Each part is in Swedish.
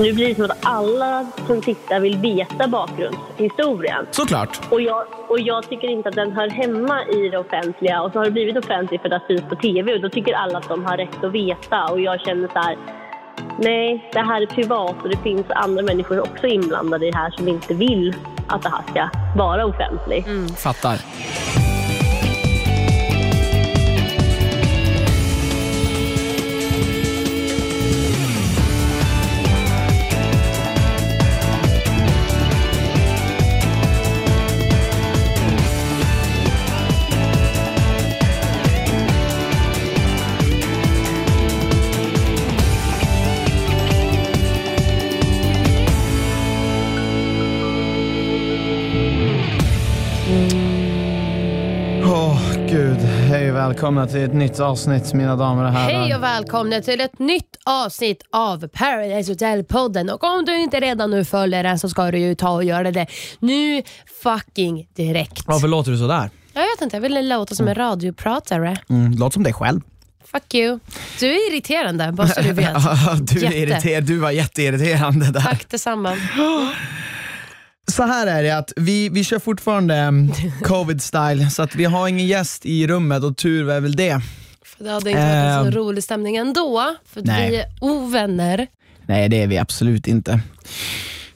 Nu blir det som att alla som tittar vill veta bakgrundshistorien. Såklart. Och jag, och jag tycker inte att den hör hemma i det offentliga. Och så har det blivit offentligt för att det syns på TV. Och då tycker alla att de har rätt att veta. Och jag känner så här, nej, det här är privat och det finns andra människor också inblandade i det här som inte vill att det här ska vara offentligt. Fattar. Välkomna till ett nytt avsnitt mina damer och herrar. Hej och välkomna till ett nytt avsnitt av Paradise Hotel-podden. Och om du inte redan nu följer den så ska du ju ta och göra det nu fucking direkt. Varför låter du sådär? Jag vet inte, jag vill låta som en radiopratare. Mm, låt som dig själv. Fuck you. Du är irriterande, bara så du vet. du, är Jätte. irriter- du var jätteirriterande där. Tack detsamma. Så här är det att vi, vi kör fortfarande mm, covid-style, så att vi har ingen gäst i rummet och tur är väl det. För det hade inte varit en Ehm. så rolig stämning ändå, för Nej. vi är ovänner. Nej det är vi absolut inte.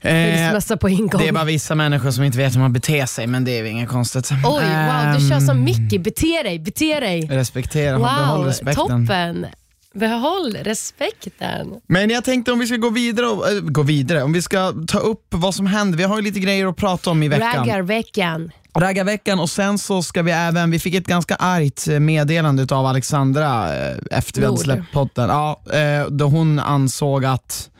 Eh, Skilsmässa på ingång. det är bara vissa människor som inte vet hur man beter sig, men det är inget konstigt. Oj, wow, du kör Ehm, som Mickey. Bete dig, bete dig. Respektera, behåll Wow, respekten. toppen. Behåll respekten. Men jag tänkte om vi ska gå vidare, och, äh, gå vidare, om vi ska ta upp vad som händer. Vi har ju lite grejer att prata om i veckan. Raggarveckan. Raggarveckan och sen så ska vi även, vi fick ett ganska argt eh, meddelande av Alexandra eh, efter vi hade släppt podden. Ja, då hon ansåg att,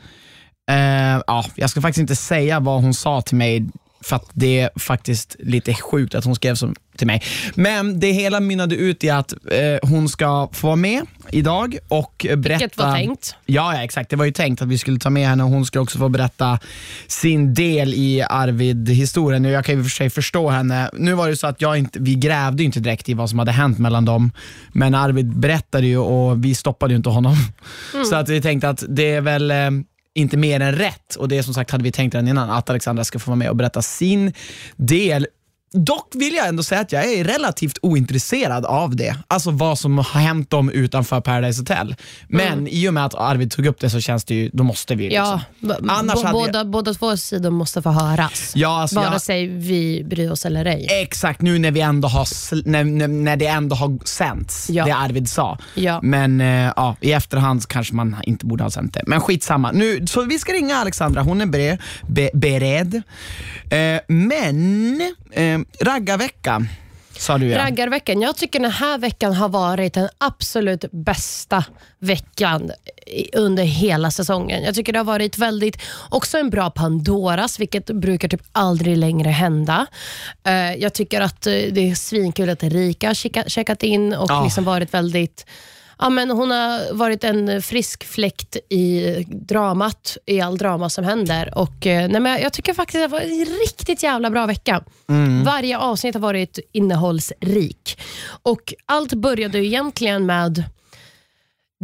eh, ja, jag ska faktiskt inte säga vad hon sa till mig för att det är faktiskt lite sjukt att hon skrev så till mig. Men det hela mynnade ut i att eh, hon ska få vara med idag och berätta. Vilket var tänkt. Ja, ja, exakt. Det var ju tänkt att vi skulle ta med henne och hon ska också få berätta sin del i Arvid-historien. Jag kan ju för sig förstå henne. Nu var det så att jag inte, vi grävde ju inte direkt i vad som hade hänt mellan dem. Men Arvid berättade ju och vi stoppade ju inte honom. Så att vi tänkte att det är väl eh, inte mer än rätt. Och det är som sagt hade vi tänkt redan innan, att Alexandra ska få vara med och berätta sin del Dock vill jag ändå säga att jag är relativt ointresserad av det. Alltså vad som har hänt dem utanför Paradise Hotel. Men i och med att Arvid tog upp det så känns det ju, då måste vi. Ja, Liksom. b- Annars hade båda, båda två sidor måste få höras. Ja, alltså Vare jag, sig vi bryr oss eller ej. exakt nu när, vi ändå har, när, när, det ändå har sänts, Ja. det Arvid sa. Ja. Men eh, ja, i efterhand kanske man inte borde ha sänt det. Men skitsamma. Nu, så vi ska ringa Alexandra, hon är bre, be, beredd. Eh, men, eh, raggarvecka sa du ja. Raggarveckan. Jag tycker den här veckan har varit den absolut bästa veckan under hela säsongen. Jag tycker det har varit väldigt, också en bra Pandoras, vilket brukar typ aldrig längre hända. Eh, jag tycker att eh, det är svinkul att Erika checkat in och Ja. liksom varit väldigt Ja, men hon har varit en frisk fläkt i dramat, i all drama som händer. Och, eh, nej, men jag- tycker faktiskt att det var en riktigt jävla bra vecka. Varje avsnitt har varit innehållsrik. Och Allt började ju egentligen med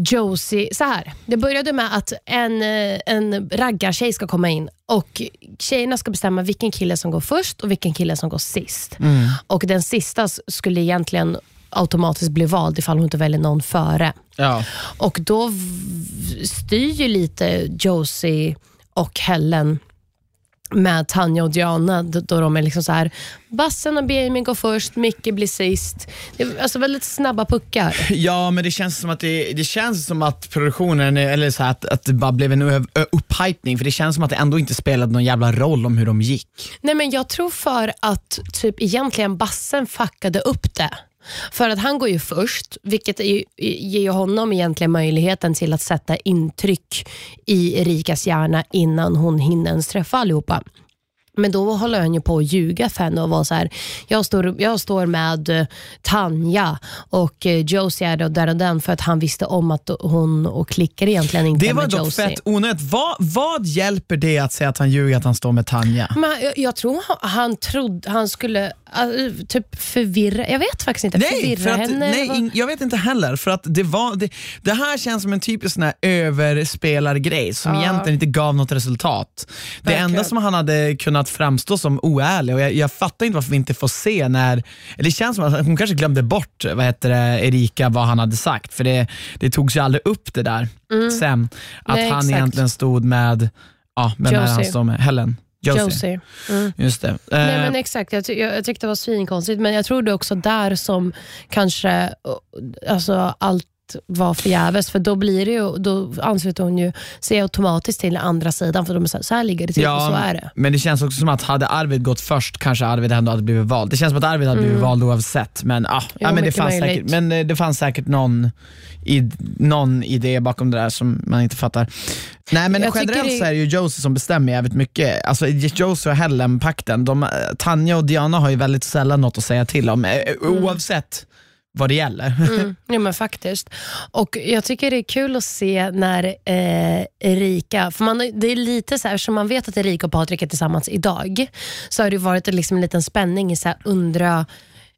Josie, så här. Det började med att en, eh, en raggartjej ska komma in och tjejerna ska bestämma vilken kille som går först och vilken kille som går sist. Och Den sista skulle egentligen automatiskt bli vald ifall hon inte väljer någon före. Ja. Och då styr ju lite Josie och Helen med Tanja och Diana då de är liksom så här Bassen och Benjamin går först, Micke blir sist. Alltså väldigt snabba puckar. Ja, men det känns som att, det, det känns som att produktionen, eller så här, att, att det bara blev en upphypning, för det känns som att det ändå inte spelade någon jävla roll om hur de gick. Nej men Jag tror för att typ egentligen Bassen fuckade upp det. För att han går ju först, vilket är ger honom egentligen möjligheten till att sätta intryck i Erikas hjärna innan hon hinner ens träffa allihopa. Men då håller han ju på att ljuga för henne och vara så här, jag står, jag står med eh, Tanja och eh, Josie är där och den för att han visste om att hon och klickar egentligen inte Det var med dock Josie. fett onödigt. Vad, vad hjälper det att säga att han ljuger att han står med Tanja? Men jag, jag tror han, han trodde han skulle uh, typ förvirra, jag vet faktiskt inte, Nej, förvirra för att, henne? nej in, jag vet inte heller. För att det, var, det, det här känns som en typisk sån här överspelargrej som Ja. egentligen inte gav något resultat. Det Verkligen. enda som han hade kunnat framstå som oärlig och jag, jag fattar inte varför vi inte får se när, eller det känns som att hon kanske glömde bort vad heter det, Erika vad han hade sagt för det, det togs ju aldrig upp det där sen. Att Nej, han exakt. egentligen stod med, ja, det han med? Helen? Josie. Josie. Mm. Just det. Nej, Eh, men exakt, jag, ty- jag, tyckte det var svinkonstigt, men jag tror det är också där som kanske uh, alltså, allt var förgäves, för då, blir det ju, då ansluter hon ju sig automatiskt till andra sidan, för de är så, här, så här ligger det till och så är det. Men det känns också som att hade Arvid gått först kanske Arvid ändå hade blivit vald. Det känns som att Arvid hade blivit vald oavsett. Men, ah, ja, men, det fanns möjligt. säkert, men eh, det fanns säkert någon, id, någon idé bakom det där som man inte fattar. Nej men Jag generellt det- så är det ju Josie som bestämmer jävligt mycket. Alltså Josie och Helen-pakten, Tanja och Diana har ju väldigt sällan något att säga till om, eh, oavsett vad det gäller. Mm, ja, men faktiskt. Och Jag tycker det är kul att se när eh, Erika, för man, det är lite så här, som man vet att Erika och Patrik är tillsammans idag, så har det varit en, liksom, en liten spänning i så här, undra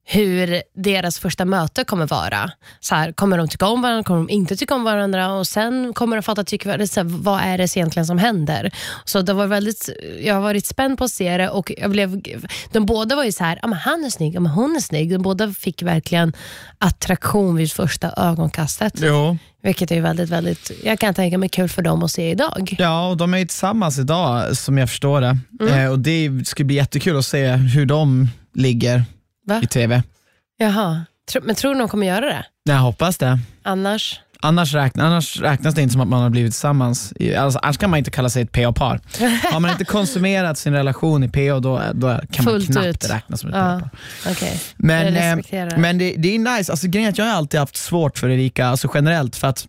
hur deras första möte kommer vara. Så här, kommer de tycka om varandra, kommer de inte tycka om varandra och sen kommer de fatta tycka, så här, vad är det egentligen som händer. Så det var väldigt, jag har varit spänd på att se det och jag blev, de båda var ju så här, ja, men han är snygg, ja, men hon är snygg. De båda fick verkligen attraktion vid första ögonkastet. Jo. Vilket är väldigt, väldigt, jag kan tänka mig kul för dem att se idag. Ja, och de är ju tillsammans idag som jag förstår det. Mm. Eh, och Det ska bli jättekul att se hur de ligger Va? i TV. Jaha, Tro, men tror du de kommer göra det? Jag hoppas det. Annars? Annars, räkna, annars räknas det inte som att man har blivit tillsammans. Alltså, annars kan man inte kalla sig ett PO-par. Har man inte konsumerat sin relation i PO, då, då kan man Fullt knappt ut. räknas som ett Ja, PO-par. okej. Men, eh, men det, det är nice. Alltså, grejen är att jag har alltid haft svårt för Erika, alltså generellt, för att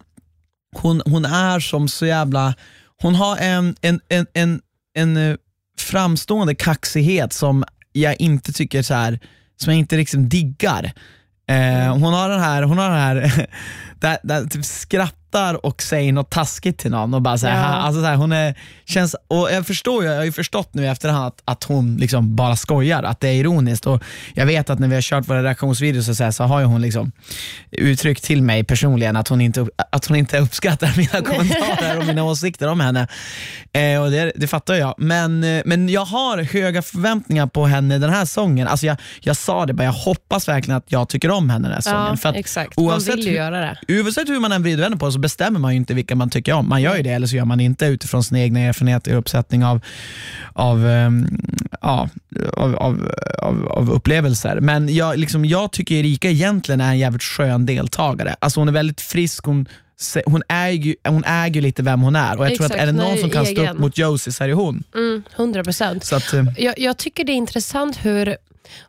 hon, hon är som så jävla... Hon har en, en, en, en, en eh, framstående kaxighet som jag inte tycker så här, som jag inte liksom diggar. Eh, hon har den här, hon har den här där, där typ skrattar och säger något taskigt till någon och bara så här, Ja. alltså så här, hon är, känns, och jag förstår jag har ju förstått nu i efterhand att, att hon liksom bara skojar, att det är ironiskt och jag vet att när vi har kört våra reaktionsvideos så, här, så har ju hon liksom uttryckt till mig personligen att hon inte, att hon inte uppskattar mina kommentarer och mina åsikter om henne. Eh, och det, det fattar jag. Men, eh, men jag har höga förväntningar på henne den här sången. Alltså jag, jag sa det bara, jag hoppas verkligen att jag tycker om henne den här sången. Ja, För att exakt. Man oavsett vill ju göra det. Oavsett hur man än vrider vänder på så bestämmer man ju inte vilka man tycker om. Man gör ju det eller så gör man inte utifrån sina egna erfarenheter och uppsättning av, av, ehm, ja, av, av, av, av upplevelser. Men jag, liksom, jag tycker Erika egentligen är en jävligt skön deltagare. Alltså hon är väldigt frisk, hon, hon, äger, hon äger lite vem hon är och jag tror att Exakt, är det någon som kan stå egen. upp mot Josie så är det hon. Mm, 100 procent. Så att, eh, Jag, jag tycker det är intressant hur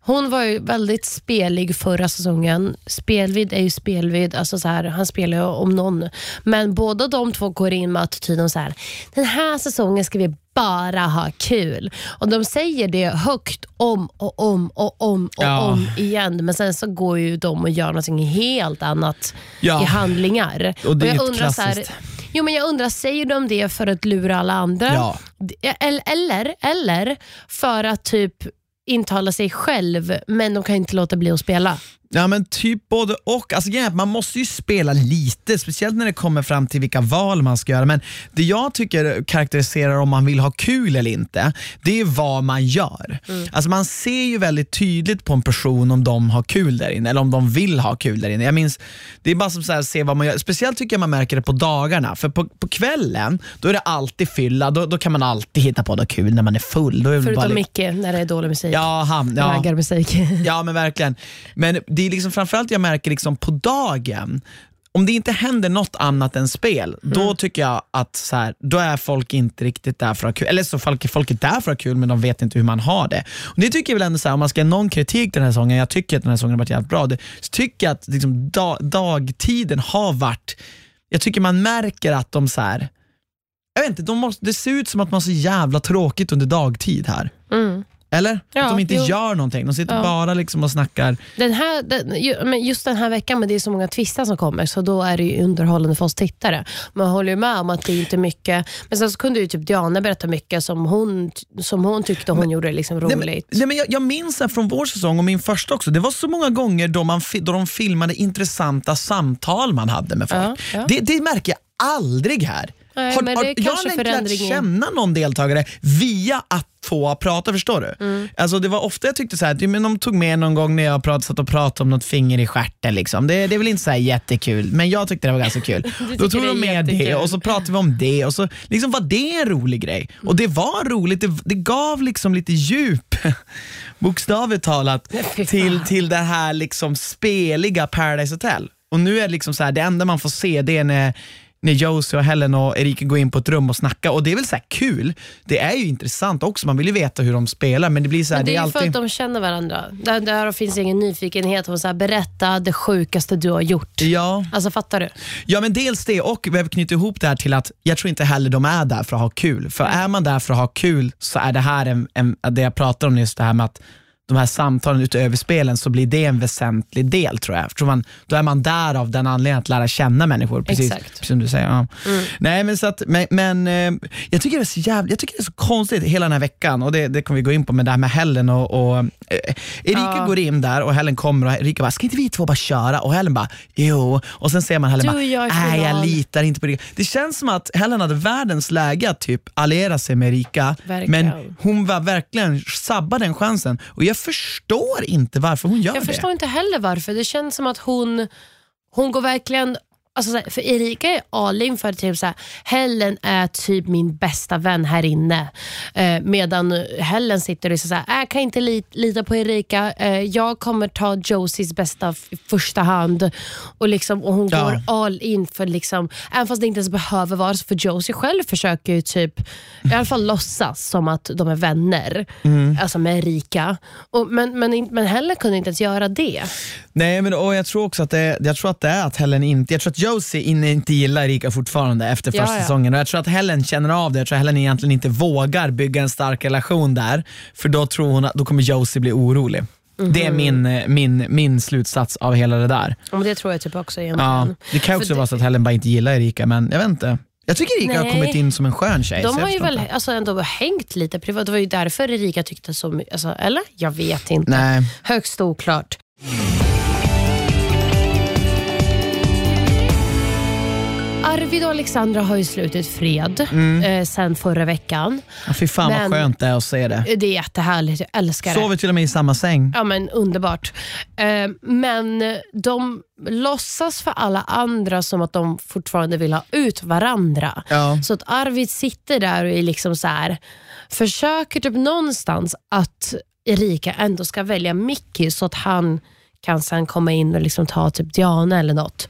hon var ju väldigt spelig förra säsongen. Spelvid är ju spelvid, alltså så här, han spelar ju om någon. Men båda de två går in med attityden så här, den här säsongen ska vi bara ha kul. Och De säger det högt om och om och om och Ja. om igen. Men sen så går ju de och gör någonting helt annat Ja. i handlingar. Och det är jag ett undrar så här. Jo, men jag undrar, säger de det för att lura alla andra? Ja. Eller, eller för att typ intala sig själv, men de kan inte låta bli att spela. Ja men typ både och. Alltså, att man måste ju spela lite, speciellt när det kommer fram till vilka val man ska göra. Men det jag tycker karaktäriserar om man vill ha kul eller inte, det är vad man gör. Alltså man ser ju väldigt tydligt på en person om de har kul där inne, eller om de vill ha kul där inne. Jag minns, det är bara som så här, se vad man gör. Speciellt tycker jag man märker det på dagarna, för på, på kvällen då är det alltid fylla, då, då kan man alltid hitta på något kul när man är full. Då är bara Förutom lite- Micke när det är dålig musik. Ja, han, ja. Raggarmusik. Ja men verkligen. Men det är liksom framförallt jag märker liksom på dagen, om det inte händer något annat än spel, då tycker jag att så här, då är folk inte riktigt där för att ha kul. Eller så folk, folk är där för att ha kul men de vet inte hur man har det. Och det tycker jag väl ändå, så här, om man ska ha någon kritik till den här sången, jag tycker att den här sången har varit jävligt bra, det, så tycker jag att liksom, da, dagtiden har varit, jag tycker man märker att de så här, jag vet inte, de måste, det ser ut som att man har så jävla tråkigt under dagtid här. Mm. Eller? Ja, att de inte jo. gör någonting. De sitter Ja. bara liksom och snackar. Den här, den, men just den här veckan, men det är så många twistar som kommer, så då är det underhållande för oss tittare. Man håller ju med om att det är inte mycket, men sen så kunde ju typ Diana berätta mycket som hon, som hon tyckte hon gjorde liksom Nej, men, roligt. nej, men jag, jag minns från vår säsong och min första också, det var så många gånger då, man, då de filmade intressanta samtal man hade med folk. Ja. Det, det märker jag aldrig här. Nej, men det är jag har i- känna någon deltagare via att få prata, förstår du? Mm. Alltså, det var ofta jag tyckte så här, men de tog med någon gång när jag pratade, satt och pratade om något finger i stjärten. Liksom. Det, det är väl inte så jättekul, men jag tyckte det var ganska kul. Då tog det de med det jättekul. och så pratade vi om det och så liksom var det en rolig grej. Och det var roligt, det, det gav liksom lite djup, bokstavligt talat, till, till det här liksom speliga Paradise Hotel. Och nu är det liksom så här, det enda man får se det är när när Josie och Helen och Erika går in på ett rum och snackar och det är väl så här kul. Det är ju intressant också, man vill ju veta hur de spelar men det blir så här, Men det det är är ju för alltid... att de känner varandra. Där, där finns ingen nyfikenhet. Och så här, berätta det sjukaste du har gjort. Ja. Alltså fattar du? Ja men dels det och vi har knutit ihop det här till att jag tror inte heller de är där för att ha kul. För är man där för att ha kul så är det här en, en, det jag pratar om nyss, det här med att de här samtalen utöver spelen så blir det en väsentlig del tror jag. För man, då är man där av den anledningen att lära känna människor. Precis, Exakt. precis som du säger. Ja. Nej, men så att, men, men eh, jag, tycker det är så jävla, jag tycker det är så konstigt hela den här veckan och det, det kommer vi gå in på med det här med Helen och, och eh, Erika Ja. går in där och Helen kommer och Erika bara, ska inte vi två bara köra? Och Helen bara, jo. Och sen ser man Helen bara, nej jag final." litar inte på Erika. Det känns som att Helen hade världens läge att typ alliera sig med Erika, Verkligen. men hon var verkligen sabba den chansen och jag förstår inte varför hon gör Jag det. förstår inte heller varför. Det känns som att hon, hon går verkligen Alltså så här, för Erika är all in för typ så här, Helen är typ min bästa vän här inne. Eh, medan Helen sitter och säger så här, jag kan inte li- lita på Erika. Eh, jag kommer ta Josies bästa i första hand. Och, liksom, och Hon Ja. går all in för, liksom, även fast det inte ens behöver vara så. För Josie själv försöker ju typ, i alla fall låtsas som att de är vänner. Mm. Alltså med Erika. Och, men, men, men Helen kunde inte ens göra det. Nej, men och jag tror också att det, jag tror att det är att Helen inte, jag tror att Josie inne inte gillar Erika fortfarande efter Ja, första ja. säsongen och jag tror att Helen känner av det. Jag tror att Helen egentligen inte vågar bygga en stark relation där, för då tror hon att då kommer Josie bli orolig. Det är Mhm. min, eh, min, min slutsats av hela det där. Ja, men det tror jag typ också Ja, egentligen. det kan också För vara så att Helen bara inte gillar Erika, men jag vet inte. Jag tycker Erika har Nej. kommit in som en skön tjej. De har ju väl alltså, ändå hängt lite privat. Det var ju därför Erika tyckte så mycket. Alltså, eller? Jag vet inte. Nej. Högst oklart. Arvid och Alexandra har ju slutit fred eh, sen förra veckan. Ja, fy fan Men- vad skönt det är att se det. Det är jättehärligt, jag älskar det. Sover till och med i samma säng. Ja men underbart. Eh, men de låtsas för alla andra som att de fortfarande vill ha ut varandra. Ja. Så att Arvid sitter där och är liksom så här, försöker typ någonstans att Erika ändå ska välja Mickey så att han kan sen komma in och liksom ta typ Diana eller något.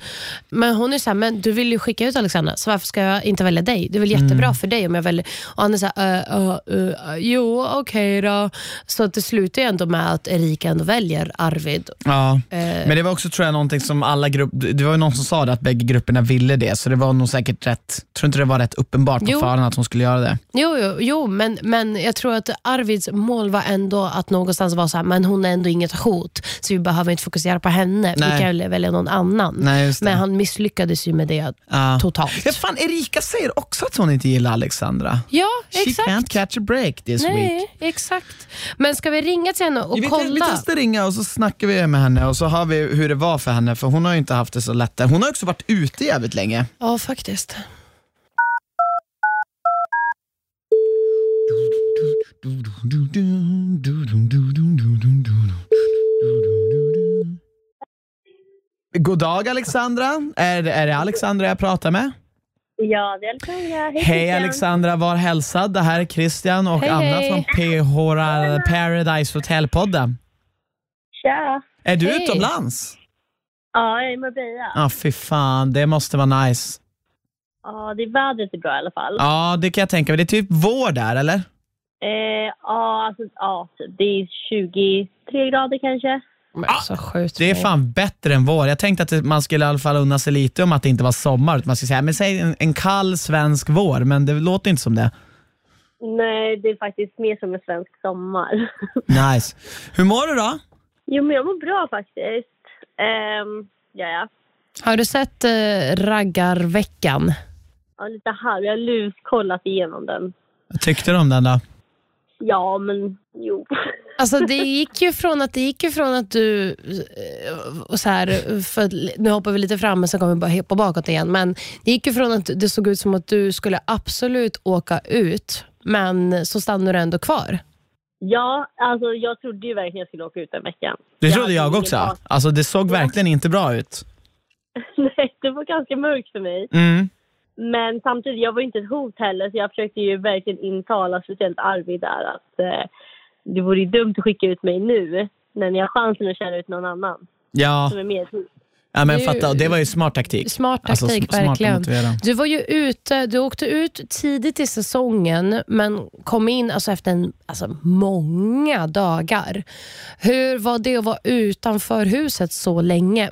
Men hon är så här, men du vill ju skicka ut Alexandra, så varför ska jag inte välja dig? Det är väl jättebra för dig om jag väljer... Och han är så här, uh, uh, uh, jo okej då. Så att det slutar ju ändå med att Erika ändå väljer Arvid. Ja. Eh. Men det var också tror jag någonting som alla grupper, det var ju någon som sa det att bägge grupperna ville det, så det var nog säkert rätt, tror inte det var rätt uppenbart på Jo. förhand att hon skulle göra det. Jo, jo, jo men, men jag tror att Arvids mål var ändå att någonstans vara så här, men hon är ändå inget hot, så vi behöver inte fokusera på henne. Nej. Vi kan välja någon annan. Nej. Men han misslyckades ju med det Ja. totalt. Ja, fan, Erika säger också att hon inte gillar Alexandra. Ja, She exakt. can't catch a break this week. Nej, exakt. Men ska vi ringa till henne och Vi, vi kolla? testar ringa och så snackar vi med henne och så har vi hur det var för henne, för hon har ju inte haft det så lätt. Hon har också varit ute jävligt länge. Ja, faktiskt. God dag Alexandra, är, är det Alexandra jag pratar med? Ja, det är Alexandra. Hej, Hej Christian. Alexandra, var hälsad. Det här är Christian och Hej, Anna hej. från PH Paradise Hotel-podden. Tja. Är du Hej. utomlands? Ja, jag är i Marbella. Ja, fy fan. Det måste vara nice. Ja, det är vädret är bra i alla fall. Ja, det kan jag tänka mig. Det är typ vår där, eller? Eh, ja, alltså, ja, typ. det är 23 grader kanske. Sjukt. Det är fan bättre än vår. Jag tänkte att man skulle i alla fall unna sig lite om att det inte var sommar. Utan Man skulle säga, men säg en, en kall svensk vår, men det låter inte som det. Nej, det är faktiskt mer som en svensk sommar. Nice. Hur mår du då? jo, men jag mår bra faktiskt. Um, ja, ja. Har du sett eh, Raggarveckan? ja, lite halv. Jag har luskollat igenom den. Vad tyckte du om den då? Ja, men jo. Alltså det gick ju från att, det gick ju från att du, eh, och så här, för nu hoppar vi lite fram men sen kommer vi bara hoppa bakåt igen, men det gick ju från att det såg ut som att du skulle absolut åka ut, men så stannade du ändå kvar. Ja, alltså jag trodde ju verkligen jag skulle åka ut den veckan. Det Jag trodde jag ingen också. Alltså det såg verkligen inte bra ut. Nej, det var ganska mörkt för mig. Mm. Men samtidigt, jag var inte ett hot heller så jag försökte ju verkligen intala speciellt Arvid där att eh, det vore ju dumt att skicka ut mig nu när ni har chansen att köra ut någon annan Ja, som är mer ja men jag Det var ju smart taktik. Smart Alltså, taktik, att verkligen. Du var ju ute, du åkte ut tidigt i säsongen, men kom in alltså efter en, alltså många dagar. Hur var det att vara utanför huset så länge?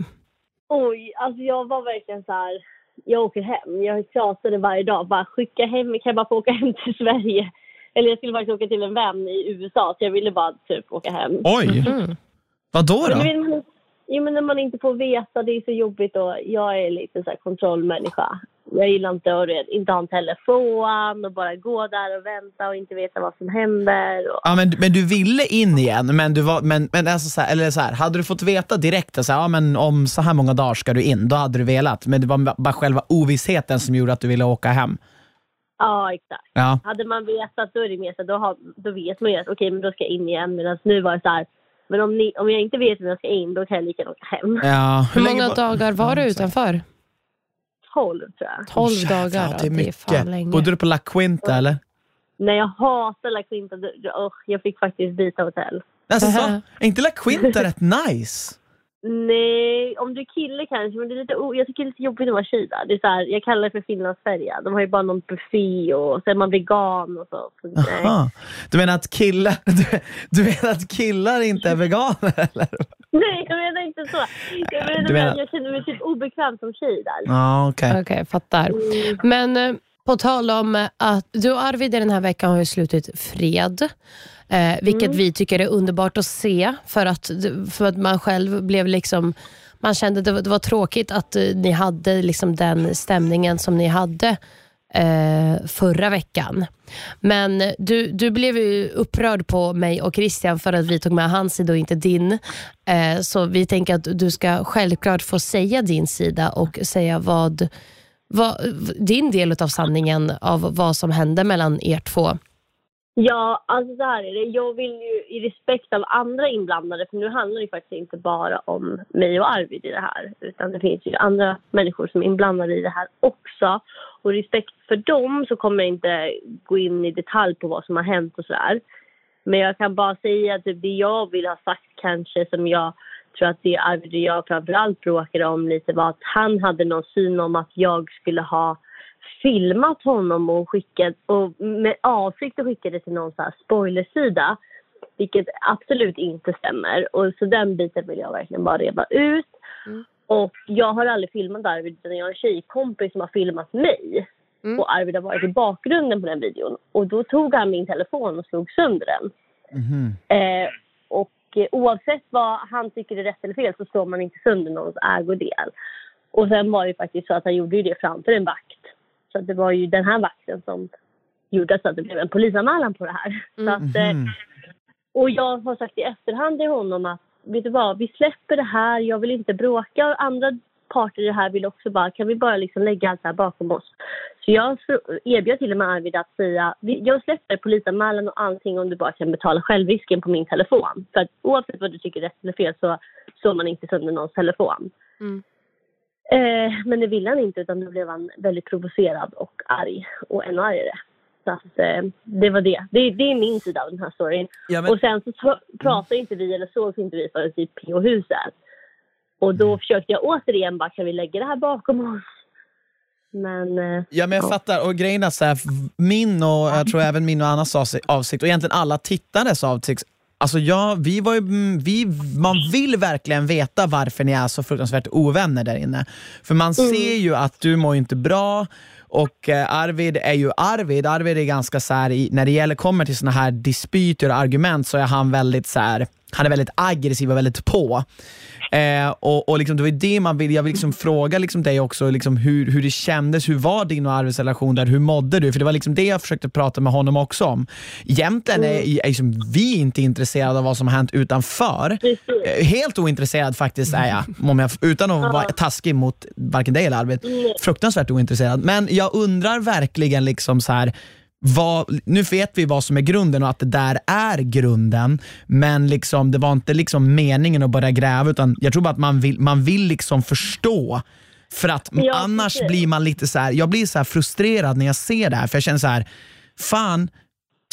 Oj, alltså jag var verkligen så här. Jag åker hem. Jag tjatade varje dag. Bara skicka hem. Kan jag bara få åka hem till Sverige? Eller jag skulle faktiskt åka till en vän i USA så jag ville bara typ åka hem. Oj, Mm. vad då? Men då? jo, men när man inte får veta, det är så jobbigt och jag är lite så här kontrollmänniska. Jag gillar inte att inte ha en telefon och bara gå där och vänta och inte veta vad som händer. Och, Ja, men, men du ville in igen, men, du var, men, men alltså så här, eller så här, hade du fått veta direkt att ja, men om så här många dagar ska du in, då hade du velat. Men det var bara själva ovissheten som gjorde att du ville åka hem. ja, exakt. Ja. Hade man vetat då är det mer så då, har, då vet man ju att okej, men då ska jag in igen. Medan nu var det så här, men om, ni, om jag inte vet när jag ska in, då kan jag lika gärna åka hem. Ja. Hur länge många dagar var du utanför? 12 tror jag. 12 Jävlar, dagar. Det är ja, mycket. fan länge. Bodde du på La Quinta eller? Nej, jag hatar La Quinta. Jag fick faktiskt byta hotell. Alltså, så, är inte La Quinta rätt nice? Nej, om du är kille kanske, men det är lite, o- jag tycker det är lite jobbigt att vara tjej där. Det är så här, jag kallar det för Finlandsfärja. De har ju bara någon buffé och så är man vegan och så. så nej. Aha. Du menar att killar, du, du menar att killar inte är veganer eller? nej, jag menar inte så. Jag menar, Du menar- att jag känner mig typ obekväm som tjej där. Ja, okej. Okej, fattar. Men eh, på tal om eh, att du och Arvid i den här veckan har ju slutit fred. Eh, vilket vi tycker är underbart att se för att, för att man själv blev liksom man kände att det var, det var tråkigt att eh, ni hade liksom den stämningen som ni hade eh, förra veckan. Men du, du blev ju upprörd på mig och Christian för att vi tog med hans sida och inte din. Eh, så vi tänker att du ska självklart få säga din sida och säga vad, vad din del av sanningen av vad som hände mellan er två. Ja, alltså så här är det. Jag vill ju i respekt av andra inblandade, för nu handlar det faktiskt inte bara om mig och Arvid i det här, utan det finns ju andra människor som är inblandade i det här också. Och respekt för dem så kommer jag inte gå in i detalj på vad som har hänt och sådär. Men jag kan bara säga att det jag vill ha sagt kanske som jag tror att det Arvid och jag framförallt bråkade om lite var att han hade någon syn om att jag skulle ha filmat honom och skickat och med avsikt att skicka det till någon så här spoilersida. Vilket absolut inte stämmer. Och så den biten vill jag verkligen bara reda ut. Mm. Och jag har aldrig filmat Arvid utan jag har en tjejkompis som har filmat mig. Mm. Och Arvid har varit i bakgrunden på den videon. Och då tog han min telefon och slog sönder den. Mhm. Eh, och eh, oavsett vad han tycker är rätt eller fel så slår man inte sönder någons ägodel. Och sen var det faktiskt så att han gjorde ju det framför en vakt. Så det var ju den här vakten som gjorde så att det blev en polisanmälan på det här. Så att, eh, Mhm. och jag har sagt i efterhand till honom att vet du vad, vi släpper det här, jag vill inte bråka. Och andra parter i det här vill också bara, kan vi bara liksom lägga allt det här bakom oss? Så jag erbjöd till och med Arvid att säga, jag släpper polisanmälan och allting om du bara kan betala självrisken på min telefon. För att oavsett vad du tycker rätt eller fel så slår man inte sönder någons telefon. Mm. Eh, men det ville han inte utan då blev han väldigt provocerad och arg och ännu argare. Så att, eh, det var det. det. Det är min sida av den här storyn. Ja, men, Och sen så pr- pratade inte vi eller sågs inte vi förrän i PH-huset. Och då försökte jag återigen bara, kan vi lägga det här bakom oss? Men eh, ja, men jag Ja. fattar. Och grejen är så här, min och jag tror även min och Annas avsi- avsikt och egentligen alla tittares avsikt Alltså ja, vi var ju, mm, vi, man vill verkligen veta varför ni är så fruktansvärt ovänner där inne. För man ser ju att du mår inte bra Och eh, Arvid är ju Arvid. Arvid är ganska så här, när det gäller, kommer till såna här dispyter och argument så är han väldigt så här, han är väldigt aggressiv och väldigt på. Eh, och, och liksom, det var det man vill, jag vill liksom fråga liksom dig också liksom hur, hur det kändes, hur var din och Arvids relation där, hur mådde du? För det var liksom det jag försökte prata med honom också om. Egentligen är, är liksom, vi inte intresserade av vad som har hänt utanför. Eh, helt ointresserad faktiskt är jag, jag utan att vara taskig mot varken dig eller Arvid. Fruktansvärt ointresserad. Men jag undrar verkligen liksom så här vad, nu vet vi vad som är grunden och att det där är grunden, men liksom, det var inte liksom meningen att börja gräva, utan jag tror bara att man vill, man vill liksom förstå. För att Ja, annars precis. blir man lite så här, jag blir så här frustrerad när jag ser det här, för jag känner så här, fan,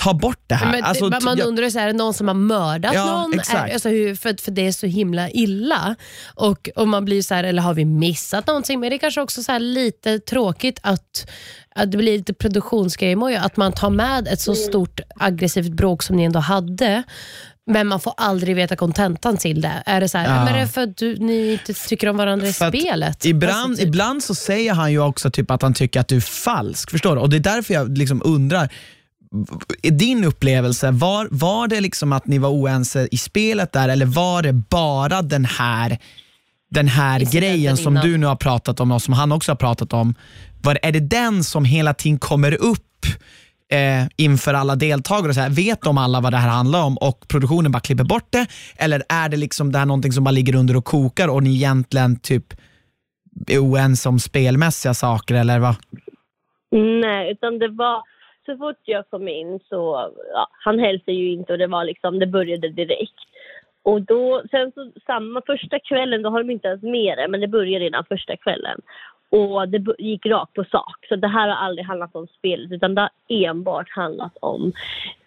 ta bort det här. Men Alltså, man jag- undrar, så här, är det någon som har mördat Ja, någon? Är, alltså, hur, för, för det är så himla illa. Och, och man blir så här, eller har vi missat någonting? Men det är kanske också så här lite tråkigt att det blir lite produktionsgrej att man tar med ett så stort aggressivt bråk som ni ändå hade. Men man får aldrig veta kontentan till det. Är det så här, Ja. men är det för att du, ni inte tycker om varandra i För spelet? Ibland, Alltså, typ. ibland så säger han ju också typ att han tycker att du är falsk. Förstår du? Och Det är därför jag liksom undrar, i din upplevelse, var, var det liksom att ni var oense i spelet där eller var det bara den här, den här grejen som innan. du nu har pratat om och som han också har pratat om? Var, är det den som hela tiden kommer upp eh, inför alla deltagare? och Så här, vet de alla vad det här handlar om och produktionen bara klipper bort det? Eller är det liksom det här någonting som bara ligger under och kokar och ni egentligen typ är oense om spelmässiga saker eller vad? Nej, utan det var så fort jag kom in så, ja, han hälsade ju inte och det var liksom, det började direkt. Och då, sen så samma första kvällen, då har de inte ens med det, men det börjar redan första kvällen. Och det gick rakt på sak. Så det här har aldrig handlat om spelet, utan det har enbart handlat om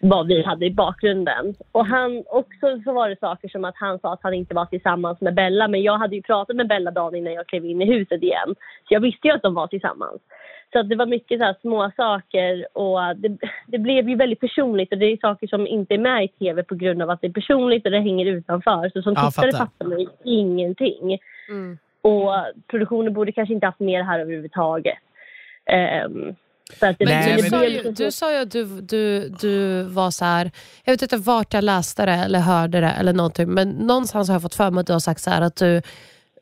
vad vi hade i bakgrunden. Och han, också så var det saker som att han sa att han inte var tillsammans med Bella, men jag hade ju pratat med Bella dagen innan jag klev in i huset igen. Så jag visste ju att de var tillsammans. Så att det var mycket så här små saker och det, det blev ju väldigt personligt och det är saker som inte är med i tv på grund av att det är personligt och det hänger utanför. Så som Ja, tittare fattar. fattar man ju ingenting. Mm. Och produktionen borde kanske inte haft med det här överhuvudtaget. Um, Men Nej, du, men sa ju, liksom du sa ju att du, du, du var så här, jag vet inte vart jag läste det eller hörde det eller någonting, men någonstans har jag fått för mig att du har sagt så här att du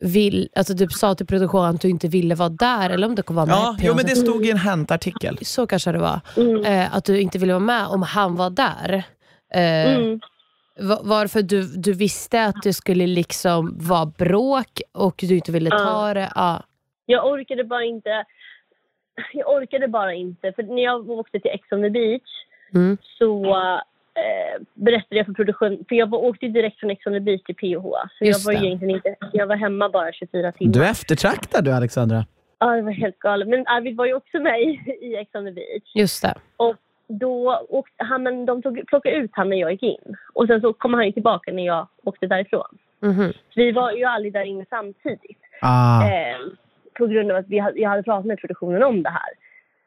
vill, alltså du sa till produktionen att du inte ville vara där eller om du kommer vara med Ja, på jo, men det stod i en Hänt-artikel. Så kanske det var. Mm. Eh, att du inte ville vara med om han var där. Eh, Mm. Va- Varför du, du visste att det skulle liksom vara bråk och du inte ville ta det. Ja. Jag orkade bara inte. Jag orkade bara inte. För när jag åkte till Ex on the beach Mm. så eh, berättade jag för produktion, för jag var, åkte direkt från Ex on the beach till PH. Så Just jag var det. egentligen inte, jag var hemma bara 24 timmar. Du är eftertraktad du Alexandra. Ja, det var helt galet. Men Arvid var ju också med i, i Ex on the beach. Just det. Och då åkte han, men de tog, plockade ut han när jag gick in. Och sen så kom han tillbaka när jag åkte därifrån. Mhm. Så vi var ju aldrig där inne samtidigt. Ah. Eh, på grund av att vi hade, jag hade pratat med produktionen om det här.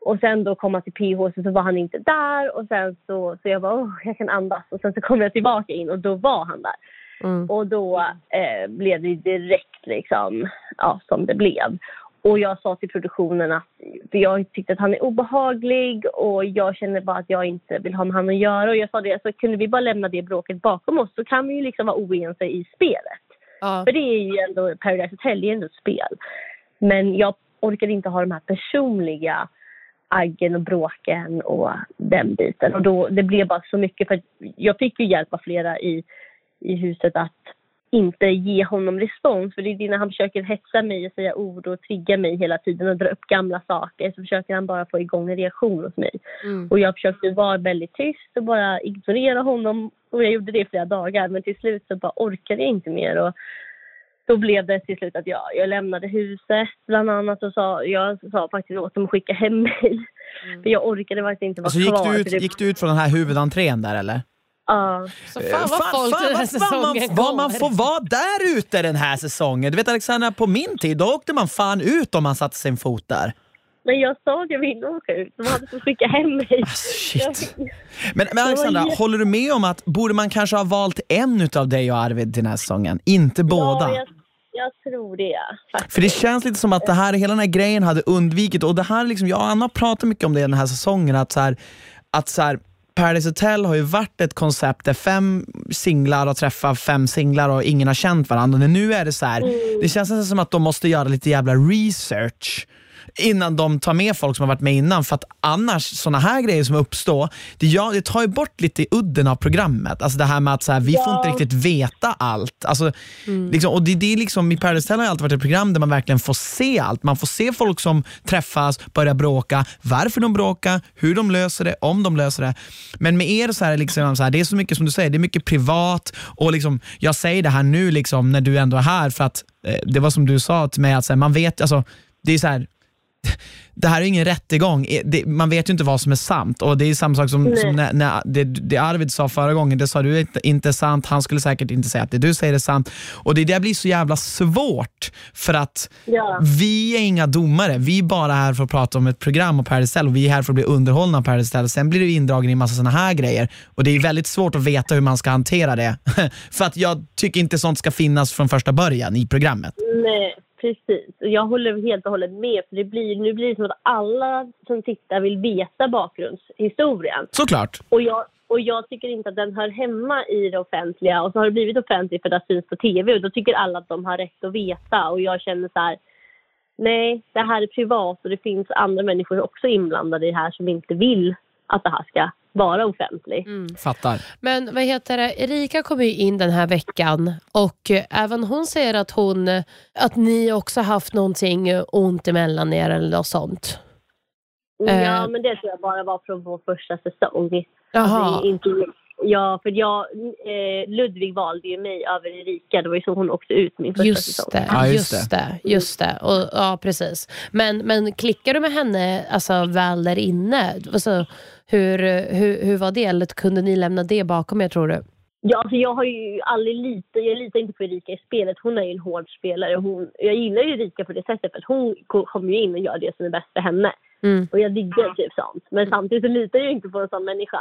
Och sen då komma till PH så, så var han inte där och sen så, så jag bara åh, jag kan andas. Och sen så kom jag tillbaka in och då var han där. Mm. Och då eh, blev det direkt liksom, ja, som det blev. Och jag sa till produktionen att för jag tyckte att han är obehaglig och jag känner bara att jag inte vill ha med honom att göra. Och jag sa det, så kunde vi bara lämna det bråket bakom oss så kan vi ju liksom vara oense i spelet. Ja. För det är ju ändå, Paradise Hotel är ju ändå ett spel. Men jag orkade inte ha de här personliga aggen och bråken och den biten. Och då, det blev bara så mycket för jag fick ju hjälp av flera i, i huset att inte ge honom respons. För det är när han försöker hetsa mig och säga ord och trigga mig hela tiden och dra upp gamla saker så försöker han bara få igång en reaktion hos mig. Mm. Och jag försökte vara väldigt tyst och bara ignorera honom. Och jag gjorde det i flera dagar. Men till slut så bara orkade jag inte mer. Och då blev det till slut att jag, jag lämnade huset bland annat. Och sa, jag sa faktiskt åt dem att skicka hem mig. För jag orkade verkligen inte vara Alltså, gick, kvar. du för ut, det- gick du ut från den här huvudentrén där eller? Ja. Så fan vad folk den här fan säsongen man, vad man får vara där ute den här säsongen. Du vet Alexandra, på min tid då åkte man fan ut om man satte sin fot där. Men jag sa att jag ville åka ut. De hade fått skicka hem mig. Alltså, shit. Men, men Alexandra, håller du med om att borde man kanske ha valt en utav dig och Arvid den här säsongen? Inte båda? Ja, jag, jag tror det. Faktiskt. För det känns lite som att det här, hela den här grejen hade undvikit och det här liksom, jag och Anna har pratat mycket om det den här säsongen, att så här, att så här, Paradise Hotel har ju varit ett koncept där fem singlar har träffat fem singlar och ingen har känt varandra. Men nu är det så här, det känns nästan som att de måste göra lite jävla research innan de tar med folk som har varit med innan. För att annars, såna här grejer som uppstår, det, ja, det tar ju bort lite udden av programmet. Alltså det här med att så här, vi får inte riktigt veta allt. Alltså, liksom, och det, det är liksom, I Paradise Hotel har alltid varit ett program där man verkligen får se allt. Man får se folk som träffas, börjar bråka, varför de bråkar, hur de löser det, om de löser det. Men med er så är det, liksom, så här, det är så mycket som du säger, det är mycket privat och liksom, jag säger det här nu liksom, när du ändå är här för att eh, det var som du sa till mig, att här, man vet, alltså, det är så här, det här är ingen rättegång. Eh, Det, man vet ju inte vad som är sant. Och Det är samma sak som, som när, när det, det Arvid sa förra gången. Det sa du inte, inte är sant. Han skulle säkert inte säga att det du säger är sant. Och Det där blir så jävla svårt för att Ja. vi är inga domare. Vi är bara här för att prata om ett program och Paradise Hotel och vi är här för att bli underhållna av Paradise Hotel. Sen blir du indragen i en massa såna här grejer och det är väldigt svårt att veta hur man ska hantera det. för att jag tycker inte sånt ska finnas från första början i programmet. Nej, precis. Och Jag håller helt och hållet med. För det blir, nu blir det som att alla som tittar vill veta bakgrundshistorien. Såklart. Och jag, och jag tycker inte att den hör hemma i det offentliga. Och så har det blivit offentligt för att det syns på tv. Och då tycker alla att de har rätt att veta. Och jag känner så här. Nej, det här är privat och det finns andra människor också inblandade i det här som inte vill att det här ska vara offentligt. Fattar. Men vad heter det, Erika kommer ju in den här veckan och eh, även hon säger att, hon, eh, att ni också haft någonting eh, ont emellan er eller något sånt. Eh. Ja, men det tror jag bara var från vår första säsong. Jaha. Inte, ja, för jag, eh, Ludvig valde ju mig över Erika. Det var ju så hon åkte ut min första Just säsong. det, Ja, just just det. Just det. Och, ja, precis. Men, men klickar du med henne alltså, väl där inne? Alltså, hur, hur, hur var det? Eller kunde ni lämna det bakom er tror du? Ja, alltså jag har ju aldrig litat, jag litar inte på Erika i spelet. Hon är ju en hård spelare. Hon, jag gillar ju Erika på det sättet för att hon ko- kommer ju in och gör det som är bäst för henne. Mm. Och jag diggar typ sånt. Men samtidigt så litar jag inte på en sån människa.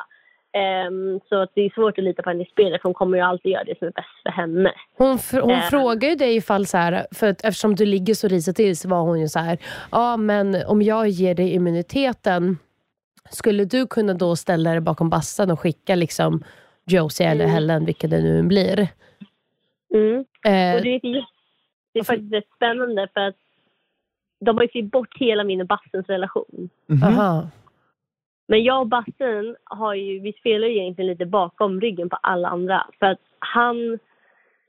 Ehm, så att det är svårt att lita på henne i spelet för hon kommer ju alltid göra det som är bäst för henne. Hon, fr- hon Eh. frågar ju dig ifall, så här, för att eftersom du ligger så risigt till så var hon ju så här, ja men om jag ger dig immuniteten, skulle du kunna då ställa dig bakom bassan och skicka liksom Josie eller Helen, vilket det nu blir? Mm. Eh, Och det är, det är faktiskt rätt spännande för att de har ju klippt bort hela min och Bassens relation. Aha. Men jag och Bassen har ju, vi spelar ju egentligen lite bakom ryggen på alla andra. För att han,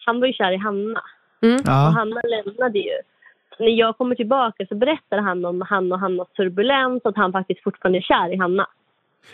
han var ju kär i Hanna. Och Ja. Hanna lämnade ju. När jag kommer tillbaka så berättar han om han och Hannas turbulens och att han faktiskt fortfarande är kär i Hanna.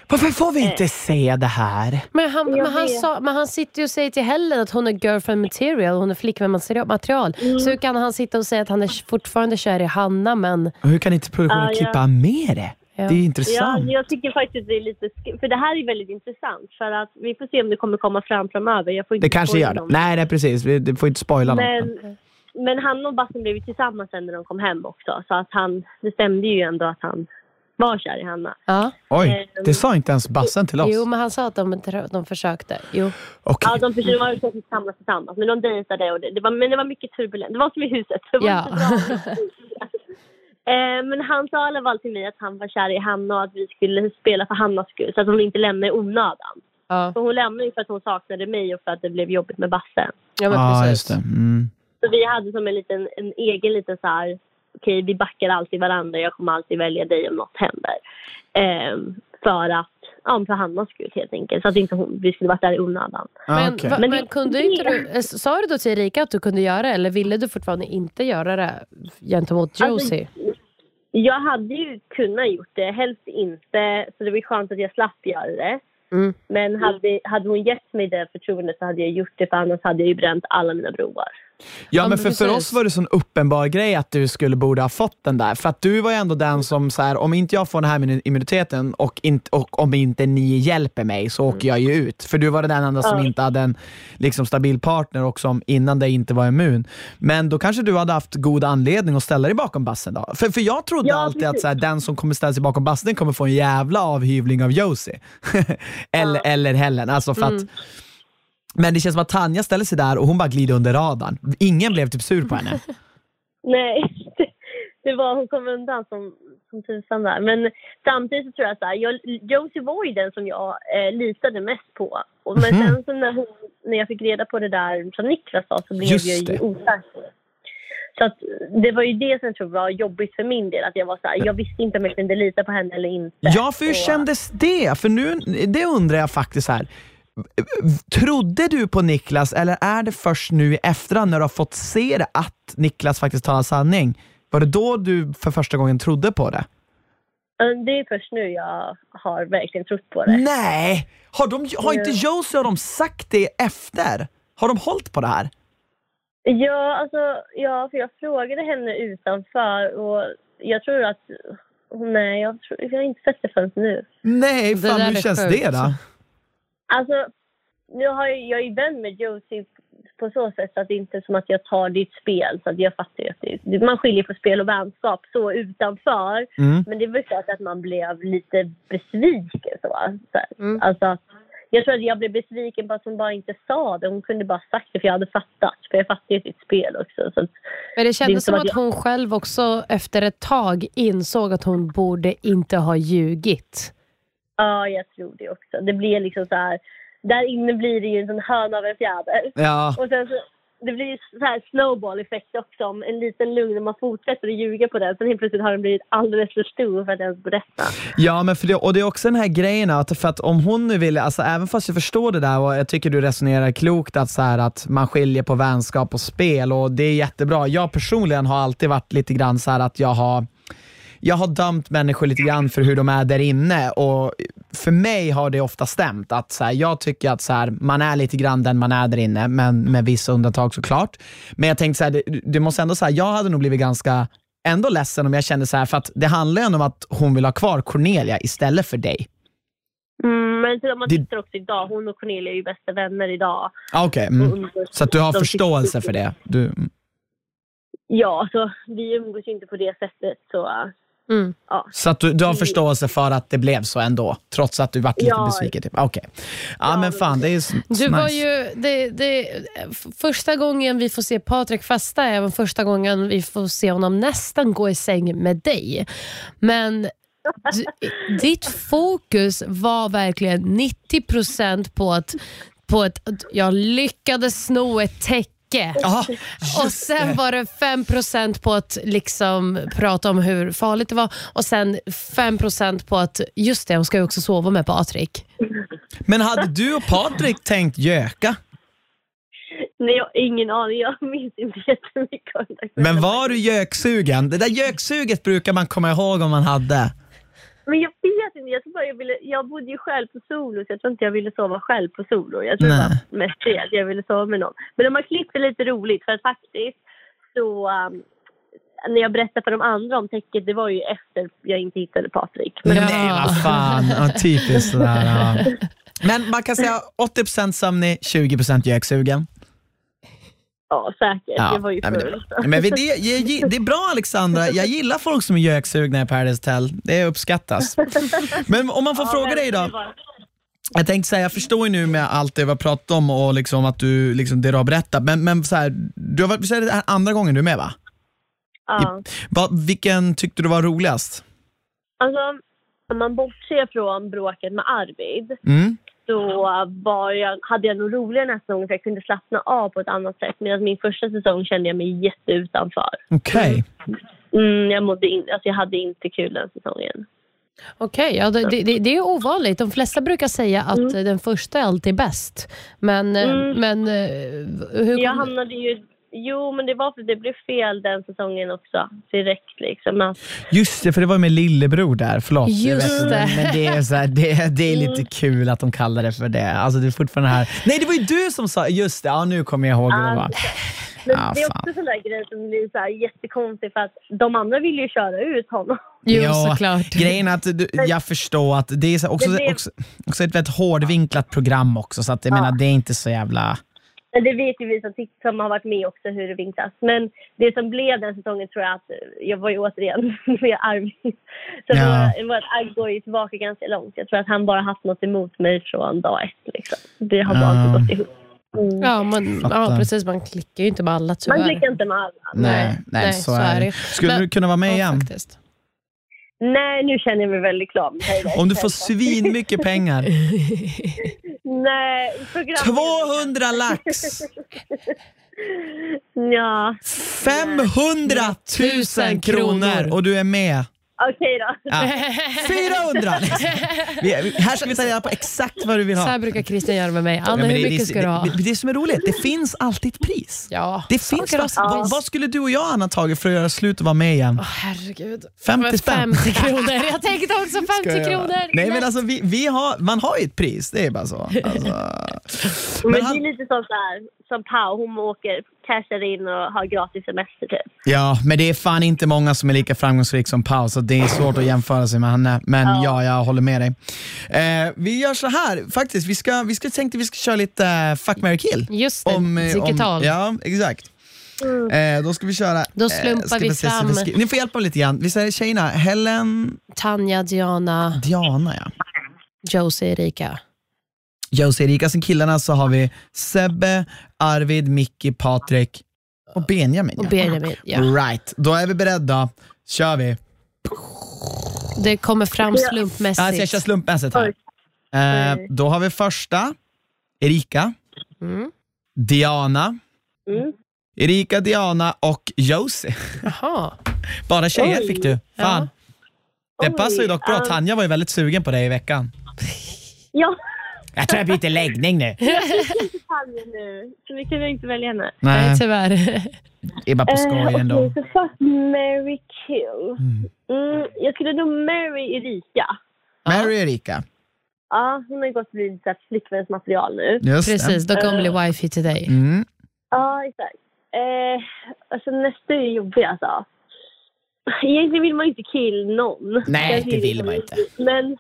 Varför får vi inte se det här? Men han, men, han sa, men han sitter ju och säger till Helen att hon är girlfriend material, hon är flickvän material. Mm. Så hur kan han sitta och säga att han är fortfarande kär i Hanna men... Och Hur kan inte produktionen Ja, ja. klippa med det? Ja. Det är Ja, intressant. jag tycker faktiskt det är lite... För det här är väldigt intressant. För att vi får se om det kommer komma fram framöver. Jag får inte Det kanske gör det. Nej, nej precis. Vi det får inte spoila något. Men, men han och Bassen blev ju tillsammans sen när de kom hem också. Så att han, det stämde ju ändå att han var kär i Hanna. Ja. Oj, Ehm, det sa inte ens Bassen till oss. Jo, men han sa att de, de försökte. Jo. Okej. Ja, de försökte vara tillsammans tillsammans. Men de dejtade och det, det var, men det var mycket turbulent. Det var som i huset. Det var Ja. inte bra. Eh, men han sa i alla fall till mig att han var kär i Hanna och att vi skulle spela för Hannas skull. Så att hon inte lämnade i onödan. Ja, För hon lämnade ju för att hon saknade mig och för att det blev jobbigt med Bassen. ja men Ja, precis. just det. Mm. Så vi hade som en liten, en egen liten så här, okej vi backar alltid varandra, jag kommer alltid välja dig om något händer. Ehm, för att, ja för Hannas skull helt enkelt. Så att inte hon, vi skulle varit där i onödan. Men, va, Men men kunde inte du, eh, sa du då till Erika att du kunde göra det eller ville du fortfarande inte göra det gentemot Josie? Alltså, jag hade ju kunnat gjort det, helst inte. Så det var skönt att jag slapp göra det. Mm. Men hade, hade hon gett mig det förtroendet så hade jag gjort det för annars hade jag ju bränt alla mina broar. Ja, Ja, men för, för oss var det sån uppenbar grej att du skulle borde ha fått den där. För att du var ju ändå den som, så här, om inte jag får den här immun- immuniteten och, inte, och om inte ni hjälper mig så åker jag ju ut. För du var den enda som Ja. inte hade en liksom, stabil partner och som innan det inte var immun. Men då kanske du hade haft god anledning att ställa dig bakom bassen då? För, för jag trodde Ja, alltid att så här, den som kommer ställa sig bakom bassen kommer få en jävla avhyvling av Josie. eller, eller Helen. Alltså för att Men det känns som att Tanja ställer sig där och hon bara glider under radarn. Ingen blev typ sur på henne. Nej, det, var, hon kom undan som, som tusan där. Men samtidigt så tror jag så här, jag, Josie var ju den som jag eh, litade mest på. Och, men Mhm. sen så när, hon, när jag fick reda på det där som Niklas sa så blev Just jag ju osäker. Så att, det var ju det som jag tror var jobbigt för min del. Att jag var så här, jag visste inte om jag kunde lita på henne eller inte. Ja, för hur Och- kändes det? För nu, det undrar jag faktiskt här. Trodde du på Niklas eller är det först nu i efterhand när du har fått se det att Niklas faktiskt talar sanning? Var det då du för första gången trodde på det? Det är först nu jag har verkligen trott på det. Nej! Har, de, har inte Josie och de sagt det efter? Har de hållit på det här? Ja, alltså, ja, för jag frågade henne utanför och jag tror att... Nej, jag, tror, jag har inte sett det förrän nu. Nej, fan hur känns sjukt. det då? Alltså, nu har jag, jag är vän med Josie på så sätt att det inte är som att jag tar ditt spel. Så att jag fattar att det, man skiljer på spel och vänskap så utanför. Mm. Men det är väl klart att man blev lite besviken. Så, så. Mm. Alltså, att- jag tror att jag blev besviken på att hon bara inte sa det. Hon kunde bara sagt det för jag hade fattat. För jag fattar ju ditt spel också. Så Men det Det kändes inte som att jag- hon själv också efter ett tag insåg att hon borde inte ha ljugit. Ja, jag tror det också. Det blir liksom så här... Där inne blir det ju en sån höna av en fjäder. Ja. Och sen så, det blir så här snowball-effekt också. Om en liten lugn när man fortsätter att ljuga på den. Sen helt plötsligt har den blivit alldeles för stor för att ens berätta. Ja, men för det, och det är också den här grejen att, för att om hon nu vill, alltså även fast jag förstår det där och jag tycker du resonerar klokt att, så här, att man skiljer på vänskap och spel och det är jättebra. Jag personligen har alltid varit lite grann så här att jag har jag har dömt människor lite grann för hur de är där inne och för mig har det ofta stämt. att så här, Jag tycker att så här, man är lite grann den man är där inne, men med vissa undantag såklart. Men jag tänkte så här, det, det måste ändå säga, jag hade nog blivit ganska ändå ledsen om jag kände så här, för att det handlar ju om att hon vill ha kvar Cornelia istället för dig. Mm, men så om man Det- tittar också idag, hon och Cornelia är ju bästa vänner idag. Ah, Okej, Och mm. så att du har förståelse för det? Du, Ja, så vi umgås ju inte på det sättet. Så, Mm. ja. så att du, du har förståelse för att det blev så ändå, trots att du varit lite Ja. besviken? Typ. Okej. Ja, Ja, men fan, det är ju s- Du nice. var ju, det, det, första gången vi får se Patrik festa är även första gången vi får se honom nästan gå i säng med dig. Men ditt fokus var verkligen 90% på att, på ett, att jag lyckades sno ett täcke. Ja, Och sen var det 5% på att liksom prata om hur farligt det var och sen 5% på att, just det, hon ska ju också sova med Patrik. men hade du och Patrik tänkt göka? Nej, jag har ingen aning. Jag minns inte jättemycket av det. Men var du göksugen? Det där göksuget brukar man komma ihåg om man hade. Men jag vet inte. Jag, tror bara jag, ville, jag bodde ju själv på solo så jag tror inte jag ville sova själv på solo. Jag tror Nej. det var mest det, att jag ville sova med någon. Men de har klippt det lite roligt för att faktiskt så... um, när jag berättade för de andra om täcket, det var ju efter jag inte hittade Patrik. Men Ja. Nej, vad fan. Ja, typiskt sådär. Ja. Men man kan säga 80% sömnig, 20% göksugen. Ja, säkert. Ja, Jag var ju nej, men det är full. bra. Men vi- det, det är bra Alexandra, jag gillar folk som är göksugna i Paradise Hotel. Det uppskattas. Men om man får fråga dig då. Jag tänkte säga, jag förstår ju nu med allt det vi har pratat om och liksom att du, liksom det du har berättat, men, men så här, du har varit, så här andra gången du är med va? Ja. va? Vilken tyckte du var roligast? Alltså, om man bortser från bråket med Arvid Mm? Så var jag, hade jag nog roligare den här säsongen för jag kunde slappna av på ett annat sätt. Medan min första säsong kände jag mig jätteutanför. Okej. Mm, jag, mådde in, alltså jag hade inte kul den säsongen. Okej, ja, det, det, det är ovanligt. De flesta brukar säga att Mm. den första är alltid bäst. Men, eh, Mm. men eh, hur Jag kom, hamnade ju... Jo, men det var för att det blev fel den säsongen också. Direkt liksom. Att, Just det, för det var med lillebror där. Förlåt. Just det. Men, men det, är så här, det, det är lite kul att de kallar det för det. Alltså det är fortfarande här. Nej, det var ju du som sa, just det, ja, nu kommer jag ihåg hur det var. men Ah, det är också sån där grej som blir så här jättekonstig för att de andra vill ju köra ut honom. Jo, Ja, såklart. Grejen är att du, jag förstår att det är så, också, Det blev- också, också ett väldigt hårdvinklat program också, så att jag Ja. menar, det är inte så jävla... Men det vet ju vi som, som har varit med också hur det vinklas. Men det som blev den säsongen tror jag att jag var ju återigen med Arvid. Så Ja. vår, vårt agg går ju tillbaka ganska långt. Jag tror att han bara haft något emot mig från dag ett. Liksom. Det har bara inte gått ihop. Ja, man, ja, precis. Man klickar ju inte med alla Man tyvärr. klickar inte med alla. Nej, nej, nej, så, är det. Skulle Men- du kunna vara med Ja, igen? faktiskt. Nej, nu känner jag mig väldigt klar. Om du får svin mycket pengar. Nej, program... 200 lax! Ja, 500 000 kronor och du är med. Okej då. Ja. 400! Vi, vi- här ska vi ta reda på exakt vad du vill Så ha. här brukar Christian göra med mig. Anna, hur det, mycket det, ska du ha? det, det, det som är roligt, det finns alltid ett pris. Ja, Det finns sitt vad, vad skulle du och jag Anna tagit för att göra slut och vara med igen? Åh, herregud. 50 Men spänn. 50 kronor. Jag tänkte också 50 kronor. Nej men alltså vi, vi har, man har ju ett pris, det är bara så. Alltså. Men, Men det han, är lite som, så här, som Pau, hon åker, cashar in och har gratis semester typ. ja, men det är fan inte många som är lika framgångsrika som Pau, så det är svårt att jämföra sig med henne. Men ja, jag håller med dig. Eh, vi gör så här, faktiskt, vi, ska, vi ska, tänkte vi ska köra lite uh, Fuck, marry, kill. Just det, eh, digital. Ja, exakt. Eh, då ska vi köra... Då eh, slumpar ska vi fram- skri- Ni får hjälpa mig lite grann. Vi säger tjejerna, Helen, Tanja, Diana, Diana ja. Josie, Erika. Josie Erika, sen killarna så har vi Sebbe, Arvid, Mickey, Patrik och Benjamin. Och ja. Benjamin. Ja. Right, då är vi beredda. Kör vi. Det kommer fram Alltså jag slumpmässigt. kör slumpmässigt här. Eh, då har vi första, Erika, Mm. Diana, Mm. Erika, Diana och Josie. Jaha. Bara tjejer Oj. fick du. Fan. Det Oj, passar ju dock bra. ja. Tanja var ju väldigt sugen på dig i veckan. Ja, Jag tror jag byter läggning nu. Nu. Så vi kunde inte välja henne. Nej, Nej, tyvärr. det är bara på Eh, skoj ändå. okej, så fuck, marry, kill. Mm, jag skulle nog marry Erika. Mary Erika. Ja, hon har ju gått och blivit så här flickvänsmaterial nu. Just Precis, det. då kommer bli wifi till dig. Mm. Ja, exakt. Eh, alltså nästa är jobbig alltså. Egentligen vill man ju inte kill någon. Nej, det vill man inte. Men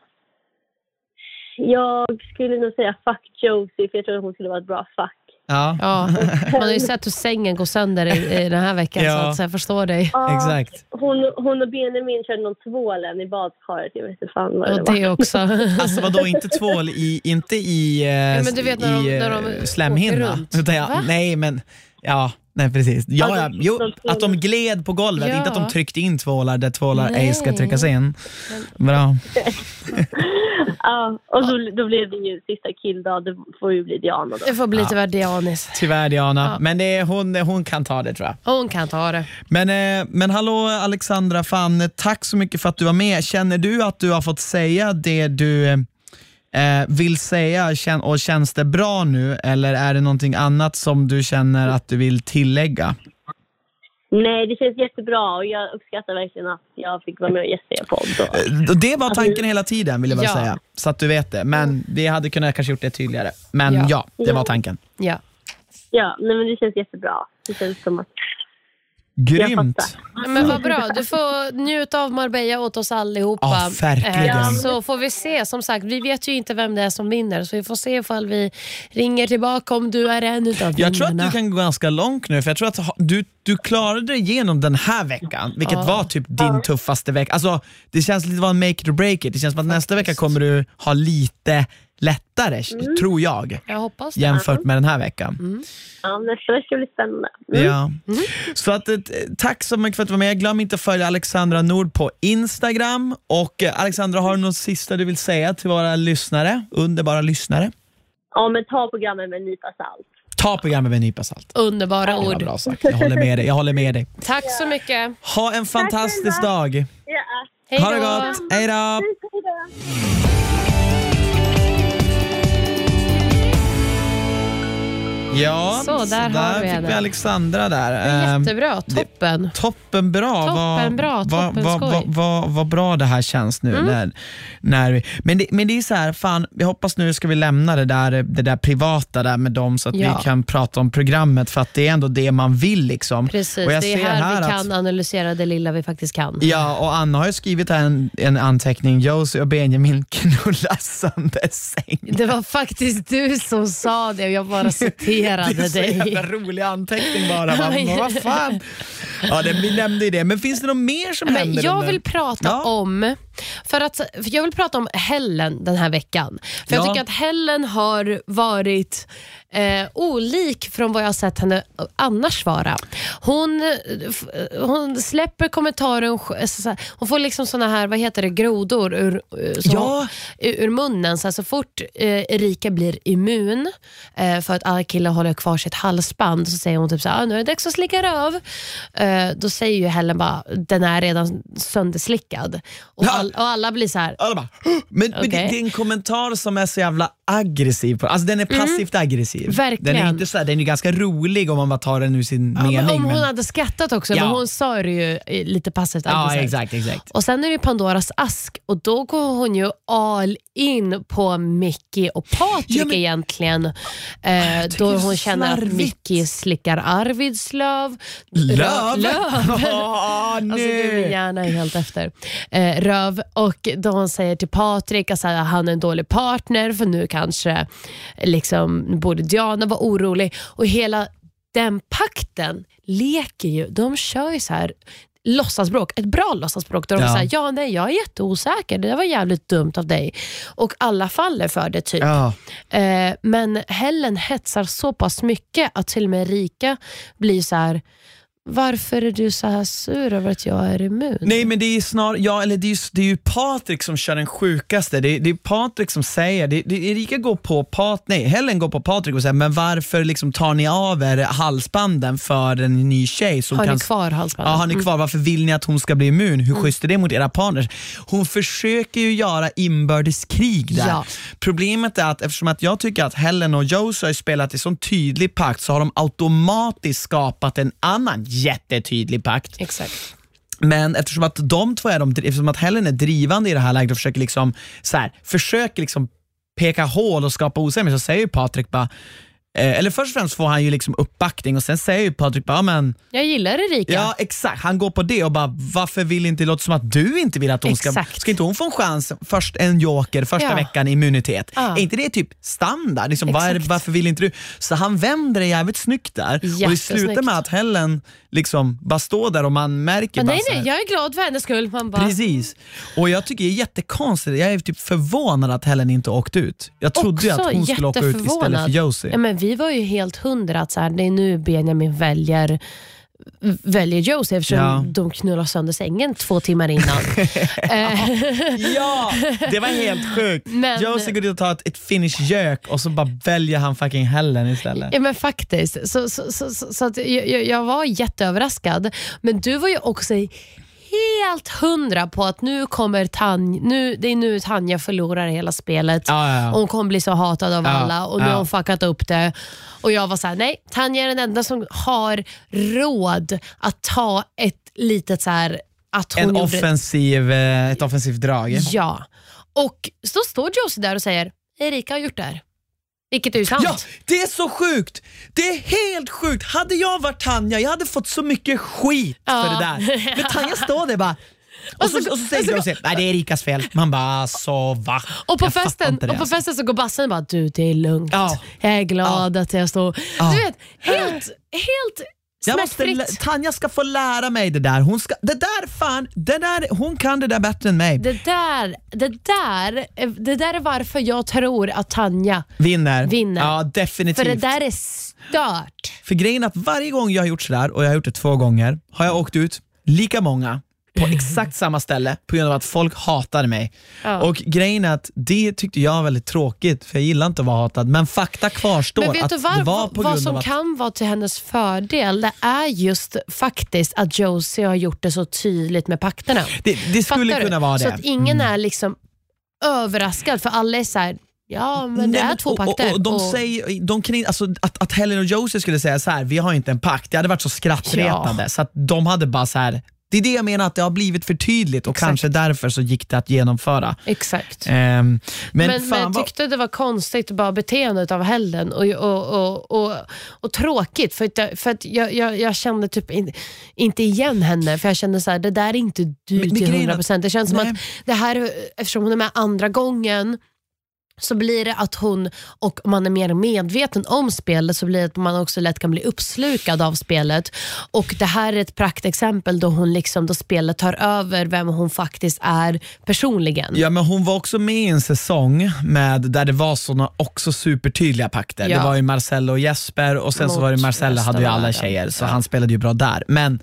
jag skulle nog säga fuck Josie, för jag tror att hon skulle vara ett bra fuck. Ja, Ja, man har ju sett hur sängen går sönder i, i den här veckan, Ja. så, att, så jag förstår dig. Ja, exakt. Hon, hon och Benjamin körde någon tvålen i badkaret. Jag vet inte fan vad det Och var. det också. Alltså vadå, inte tvål i, inte i, eh, men du vet när de- när de eh, åker slemhinna? runt. Utan jag, nej men, ja, nej precis. Ja, ja, jo, att de gled på golvet, Ja. inte att de tryckte in tvålar där tvålar ej ska Nej. tryckas in. Bra. Ja, och så, då blev det ju sista killdag. Det får ju bli Diana då. Det får bli tyvärr Dianis. Tyvärr Diana, Ja. men det är, hon, hon kan ta det tror jag. Hon kan ta det. Men, eh, men hallå Alexandra, fan, tack så mycket för att du var med. Känner du att du har fått säga det du eh, vill säga kän- och känns det bra nu eller är det någonting annat som du känner att du vill tillägga? Nej, det känns jättebra och jag uppskattar verkligen att jag fick vara med och gästa er podd. Eh, Det var tanken hela tiden vill jag bara Ja. säga, så att du vet det. Men vi hade kunnat kanske gjort det tydligare. Men ja, Ja. det var tanken. Ja. ja, nej, men det känns jättebra. Det känns som att... Grymt! Men vad bra, du får njuta av Marbella åt oss allihopa. Ja, verkligen. Eh, Så får vi se, som sagt, vi vet ju inte vem det är som vinner, så vi får se ifall vi ringer tillbaka om du är en utav Jag tror att vinnarna. du kan gå ganska långt nu, för jag tror att du, du klarade dig igenom den här veckan, vilket Ja. var typ din tuffaste vecka. Alltså, det känns lite som en make it or break it. Det känns som att nästa vecka kommer du ha lite lättare, tror jag, Jag hoppas det. jämfört med den här veckan. Ja, nästa vecka blir spännande. Mm. Ja. Så att, eh, tack så mycket för att du var med. Glöm inte att följa Alexandra Nord på Instagram. Och eh, Alexandra, har du något sista du vill säga till våra lyssnare? Underbara lyssnare. Ja, men ta programmet med en nypa salt. Ta programmet med en nypa salt. Underbara Det ord. bra sagt. Jag håller med dig. Jag håller med dig. Tack så mycket. Ha en fantastisk dag. Ja. Hej Ha det då. gott. Hej då. Ja, Så, där har vi fick vi Alexandra där. Ehm, Jättebra, toppen. Toppen bra. Toppen bra, vad, toppen vad. Mm. vad, vad, vad bra det här känns nu. När, när vi, men, det, men det är så här, fan, jag hoppas nu ska vi lämna det där, det där privata där med dem så att Ja. vi kan prata om programmet för att det är ändå det man vill. Liksom. Precis, det är ser här, vi att- kan analysera det lilla vi faktiskt kan. Ja, och Anna har ju skrivit här en, en anteckning. Josie och Benjamin knullas sönder säng. Det var faktiskt du som sa det och jag bara Det är citerade så dig. jävla rolig anteckning bara. Man, vad fan? Ja, det, vi nämnde ju det. Men finns det något mer som Men händer? jag vill prata Ja. om För att för jag vill prata om Helen den här veckan. För Jag Ja. tycker att Helen har varit eh, olik från vad jag har sett henne annars vara. Hon, eh, f- hon släpper kommentarer, hon, så här- hon får liksom såna här, vad heter det, grodor ur, eh, som Ja. ur, ur munnen. Så, här, så fort eh, Erika blir immun eh, för att alla killar håller kvar sitt halsband så säger hon typ så här, ah, nu är det dags att slicka röv. Eh, då säger ju Helen bara, den är redan sönderslickad. Och, Ja. all, och alla blir så här, Alla bara, men, men det, det är en kommentar som är så jävla aggressiv. På, alltså den är passivt aggressiv. Mm. Verkligen. Den är, inte så här, den är ganska rolig om man bara tar den ur sin Ja, men mening. om hon men- hade skrattat också, Ja. men hon sa det ju lite passivt ja, exakt, exakt. Och Sen är det Pandoras ask och då går hon ju all in på Mickey och Patrik Ja, men- egentligen. Eh, då är hon känner att. Mickey slickar Arvids löv. Löv? löv. Åh, Alltså gud, min nej. hjärna är helt efter. Eh, röv. Och då hon säger till Patrik att han är en dålig partner för nu kanske liksom, borde Diana vara orolig. Och hela den pakten leker ju, de kör ju så här låtsasbråk, ett bra låtsasbråk där de Ja. säger ja nej jag är jätteosäker, det där var jävligt dumt av dig. Och alla faller för det typ. Ja. Eh, men Helen hetsar så pass mycket att till och med Rika blir så här. Varför är du så här sur över att jag är immun? Nej men det är snar, ja, eller det är, ju, det är ju Patrik som kör den sjukaste. Det är, det är Patrik som säger, det, det, Erika går på Pat, nej Helen går på Patrik och säger, men varför liksom tar ni av er halsbanden för en ny tjej? Som Har kan, ni kvar halsbandet? Ja, har ni kvar? Varför vill ni att hon ska bli immun? Hur schysst är det mot era partners? Hon försöker ju göra inbördeskrig där. Ja. Problemet är att eftersom att jag tycker att Helen och Josie har spelat i sån tydlig pakt så har de automatiskt skapat en annan jättetydlig pakt. Exakt. Men eftersom att de två är de, eftersom att Helen är drivande i det här läget och försöker liksom, så här, försöker liksom peka hål och skapa osäkerhet så säger ju Patrik bara, eh, eller först och främst får han ju liksom uppbackning och sen säger ju Patrik bara, "Ja, men Jag gillar Erika. Ja exakt, han går på det och bara varför vill inte, det låter som att du inte vill att hon ska, Exakt. ska inte hon få en chans, först en joker första Ja. veckan immunitet? Ja. Är inte det typ standard? Liksom, Exakt. varför vill inte du? Så han vänder det jävligt snyggt där och det slutar Jättesnyggt. med att Helen liksom bara står där och man märker Men bara nej, nej, jag är glad för hennes skull. Man bara, Precis. Och jag tycker det är jättekonstigt, jag är typ förvånad att Helen inte åkte ut. Jag trodde också att hon skulle åka ut istället för. Josie. Ja, men vi var ju helt hundra att så här, det är nu Benjamin väljer väljer Josie eftersom Ja. de knullar sönder sängen två timmar innan. Eh, Ja, det var helt sjukt. Men- Josie går dit och tar ett, ett finnish gök och så bara väljer han fucking Helen istället. Ja men faktiskt. Så, så, så, så, så att jag, jag- jag var jätteöverraskad. Men du var ju också helt hundra på att nu kommer Tanja, nu, det är nu Tanja förlorar hela spelet. Ja, ja, ja. Och Hon kommer bli så hatad av alla och nu har hon fuckat upp det. Och jag var så här: nej, Tanja är den enda som har råd att ta ett litet så här att hon En gjorde, offensiv, eh, ett offensivt drag. Ja. Och så står Josie där och säger, Erika har gjort det här. Vilket är ju sant. Ja, det är så sjukt! Det är helt sjukt! Hade jag varit Tanja, jag hade fått så mycket skit Ja. för det där. Men Tanja står där bara och så, och så säger Josie, nej det är Erikas fel. Man bara, alltså va? Och på, Jag festen, och på alltså. festen så går bassen och bara du det är lugnt. Ja. Jag är glad att jag står... Ja. Du vet, helt, helt Jag måste. Tanja ska få lära mig det där. Hon, ska, det där fan, det där, hon kan det där bättre än mig. Det där, det, där, det där är varför jag tror att Tanja... Vinner. Vinner. Ja, definitivt. För det där är stört. För grejen är att varje gång jag har gjort sådär, och jag har gjort det två gånger, har jag åkt ut lika många på exakt samma ställe på grund av att folk hatade mig. Ja. Och grejen är att det tyckte jag var väldigt tråkigt, för jag gillar inte att vara hatad. Men fakta kvarstår Men vet du var, var vad som att... kan vara till hennes fördel? Det är just faktiskt att Josie har gjort det så tydligt med pakterna. Det, det skulle Fattar du? kunna vara Så det. Mm. att ingen är liksom överraskad, för alla är så här, ja men det Nej, är men- två pakter. Och, och de och- säger, de kan, alltså, att, att Helen och Josie skulle säga så här, vi har inte en pakt, det hade varit så skrattretande. Ja. Så att de hade bara så här. Det är det jag menar, att det har blivit för tydligt och Exakt. kanske därför så gick det att genomföra. Exakt. Ehm, men, Men, men jag tyckte det var konstigt bara beteendet av Helen och, och, och, och, tråkigt för att, jag, för att jag, jag, jag kände typ in, inte igen henne för jag kände så här, det där är inte du Men- till grejen är 100%. Det känns som nej. att det här, eftersom hon är med andra gången så blir det att hon, och om man är mer medveten om spelet, så blir det att man också lätt kan bli uppslukad av spelet. Och Det här är ett praktexempel då, hon liksom, då spelet tar över vem hon faktiskt är personligen. Ja, men hon var också med i en säsong med, där det var såna också supertydliga pakter. Ja. Det var ju Marcello och Jesper och sen så Mot var det Marcello resten hade ju alla tjejer, så han spelade ju bra där. Men,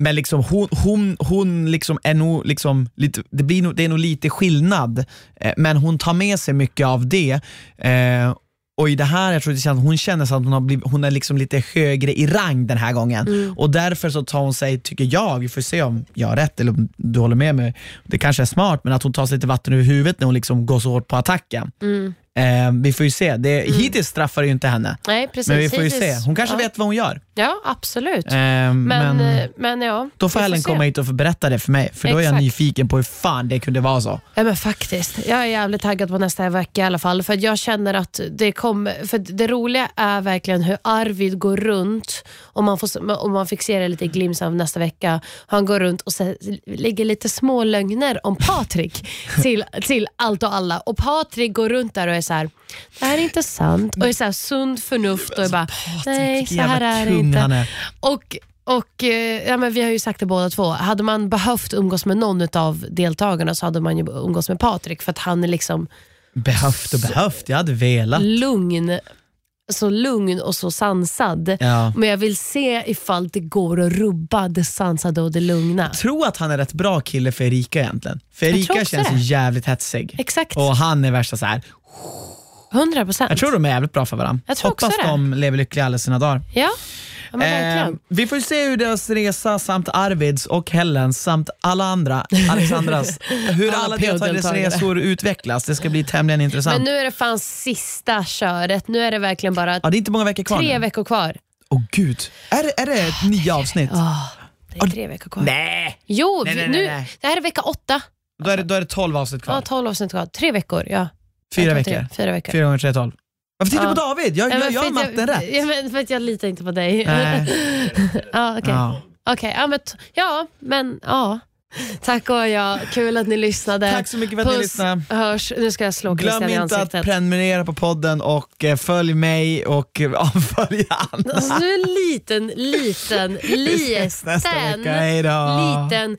men liksom, hon, hon, hon liksom är nog, liksom, lite, det, blir nog, det är nog lite skillnad, eh, men hon tar med sig mycket av det. Eh, och i det här, jag tror det känns, hon känner sig att hon, har blivit, hon är liksom lite högre i rang den här gången. Mm. Och därför så tar hon sig, tycker jag, vi får se om jag har rätt eller om du håller med mig, det kanske är smart, men att hon tar sig lite vatten över huvudet när hon liksom går så hårt på attacken. Mm. Eh, vi får ju se. Det, Hittills straffar det ju inte henne, Nej, precis. men vi får ju se. Hon kanske ja. vet vad hon gör. Ja, absolut. Eh, men, men, eh, men ja, då får Ellen komma hit och berätta det för mig, för då är jag Exakt. nyfiken på hur fan det kunde vara så. Ja, men faktiskt. Jag är jävligt taggad på nästa vecka i alla fall. För jag känner att det kommer... För det roliga är verkligen hur Arvid går runt, om man, får, om man fick se det lite glimt av nästa vecka. Han går runt och så, lägger lite små lögner om Patrik till, till allt och alla. Och Patrik går runt där och är så här, det här är inte sant. Och är så här sund förnuft och är bara, nej vilken så här är det inte. Och, och eh, ja, men vi har ju sagt det båda två. Hade man behövt umgås med någon av deltagarna så hade man ju umgås med Patrik för att han är liksom Behövt och behövt, jag hade velat. lugn. Så lugn och så sansad. Ja. Men jag vill se ifall det går att rubba det sansade och det lugna. Jag tror att han är rätt bra kille för Erika egentligen. För Erika känns det. jävligt hetsig. Exakt. Och han är värsta så här. 100 procent. Jag tror de är jävligt bra för varandra. Jag tror också Hoppas det. de lever lyckliga alla sina dagar. Ja, Eh, vi får se hur deras resa samt Arvids och Hellens samt alla andra, Alexandras, hur Alla alla deltagares resor utvecklas. Det ska bli tämligen intressant. Men nu är det fan sista köret. Nu är det verkligen bara ja, det är inte många veckor kvar tre nu. veckor kvar. Åh gud, är det, är det ett nio avsnitt? Åh, det är tre veckor kvar. Nej! Jo, Nej, nej, nu, nej, nej. det här är vecka åtta. Då är det, då är det 12 avsnitt kvar. Ja, 12 avsnitt kvar. Tre veckor, ja. Fyra veckor. tre. Fyra veckor. Fyra gånger tre är 12. Varför tittar du Ja. på David? Jag, Ja, jag, jag har att matten rätt. Ja, men för att jag litar inte på dig. Ja, okej. Ja. Okej, ja, men, ja, men ja. Tack och ja, kul att ni lyssnade. Tack så mycket för att ni Puss, lyssnade. hörs. Nu ska jag slå Glöm inte att ansiktet. prenumerera på podden och eh, följ mig och eh, ja, följ Anna. Alltså, du är en liten, liten, liten, liten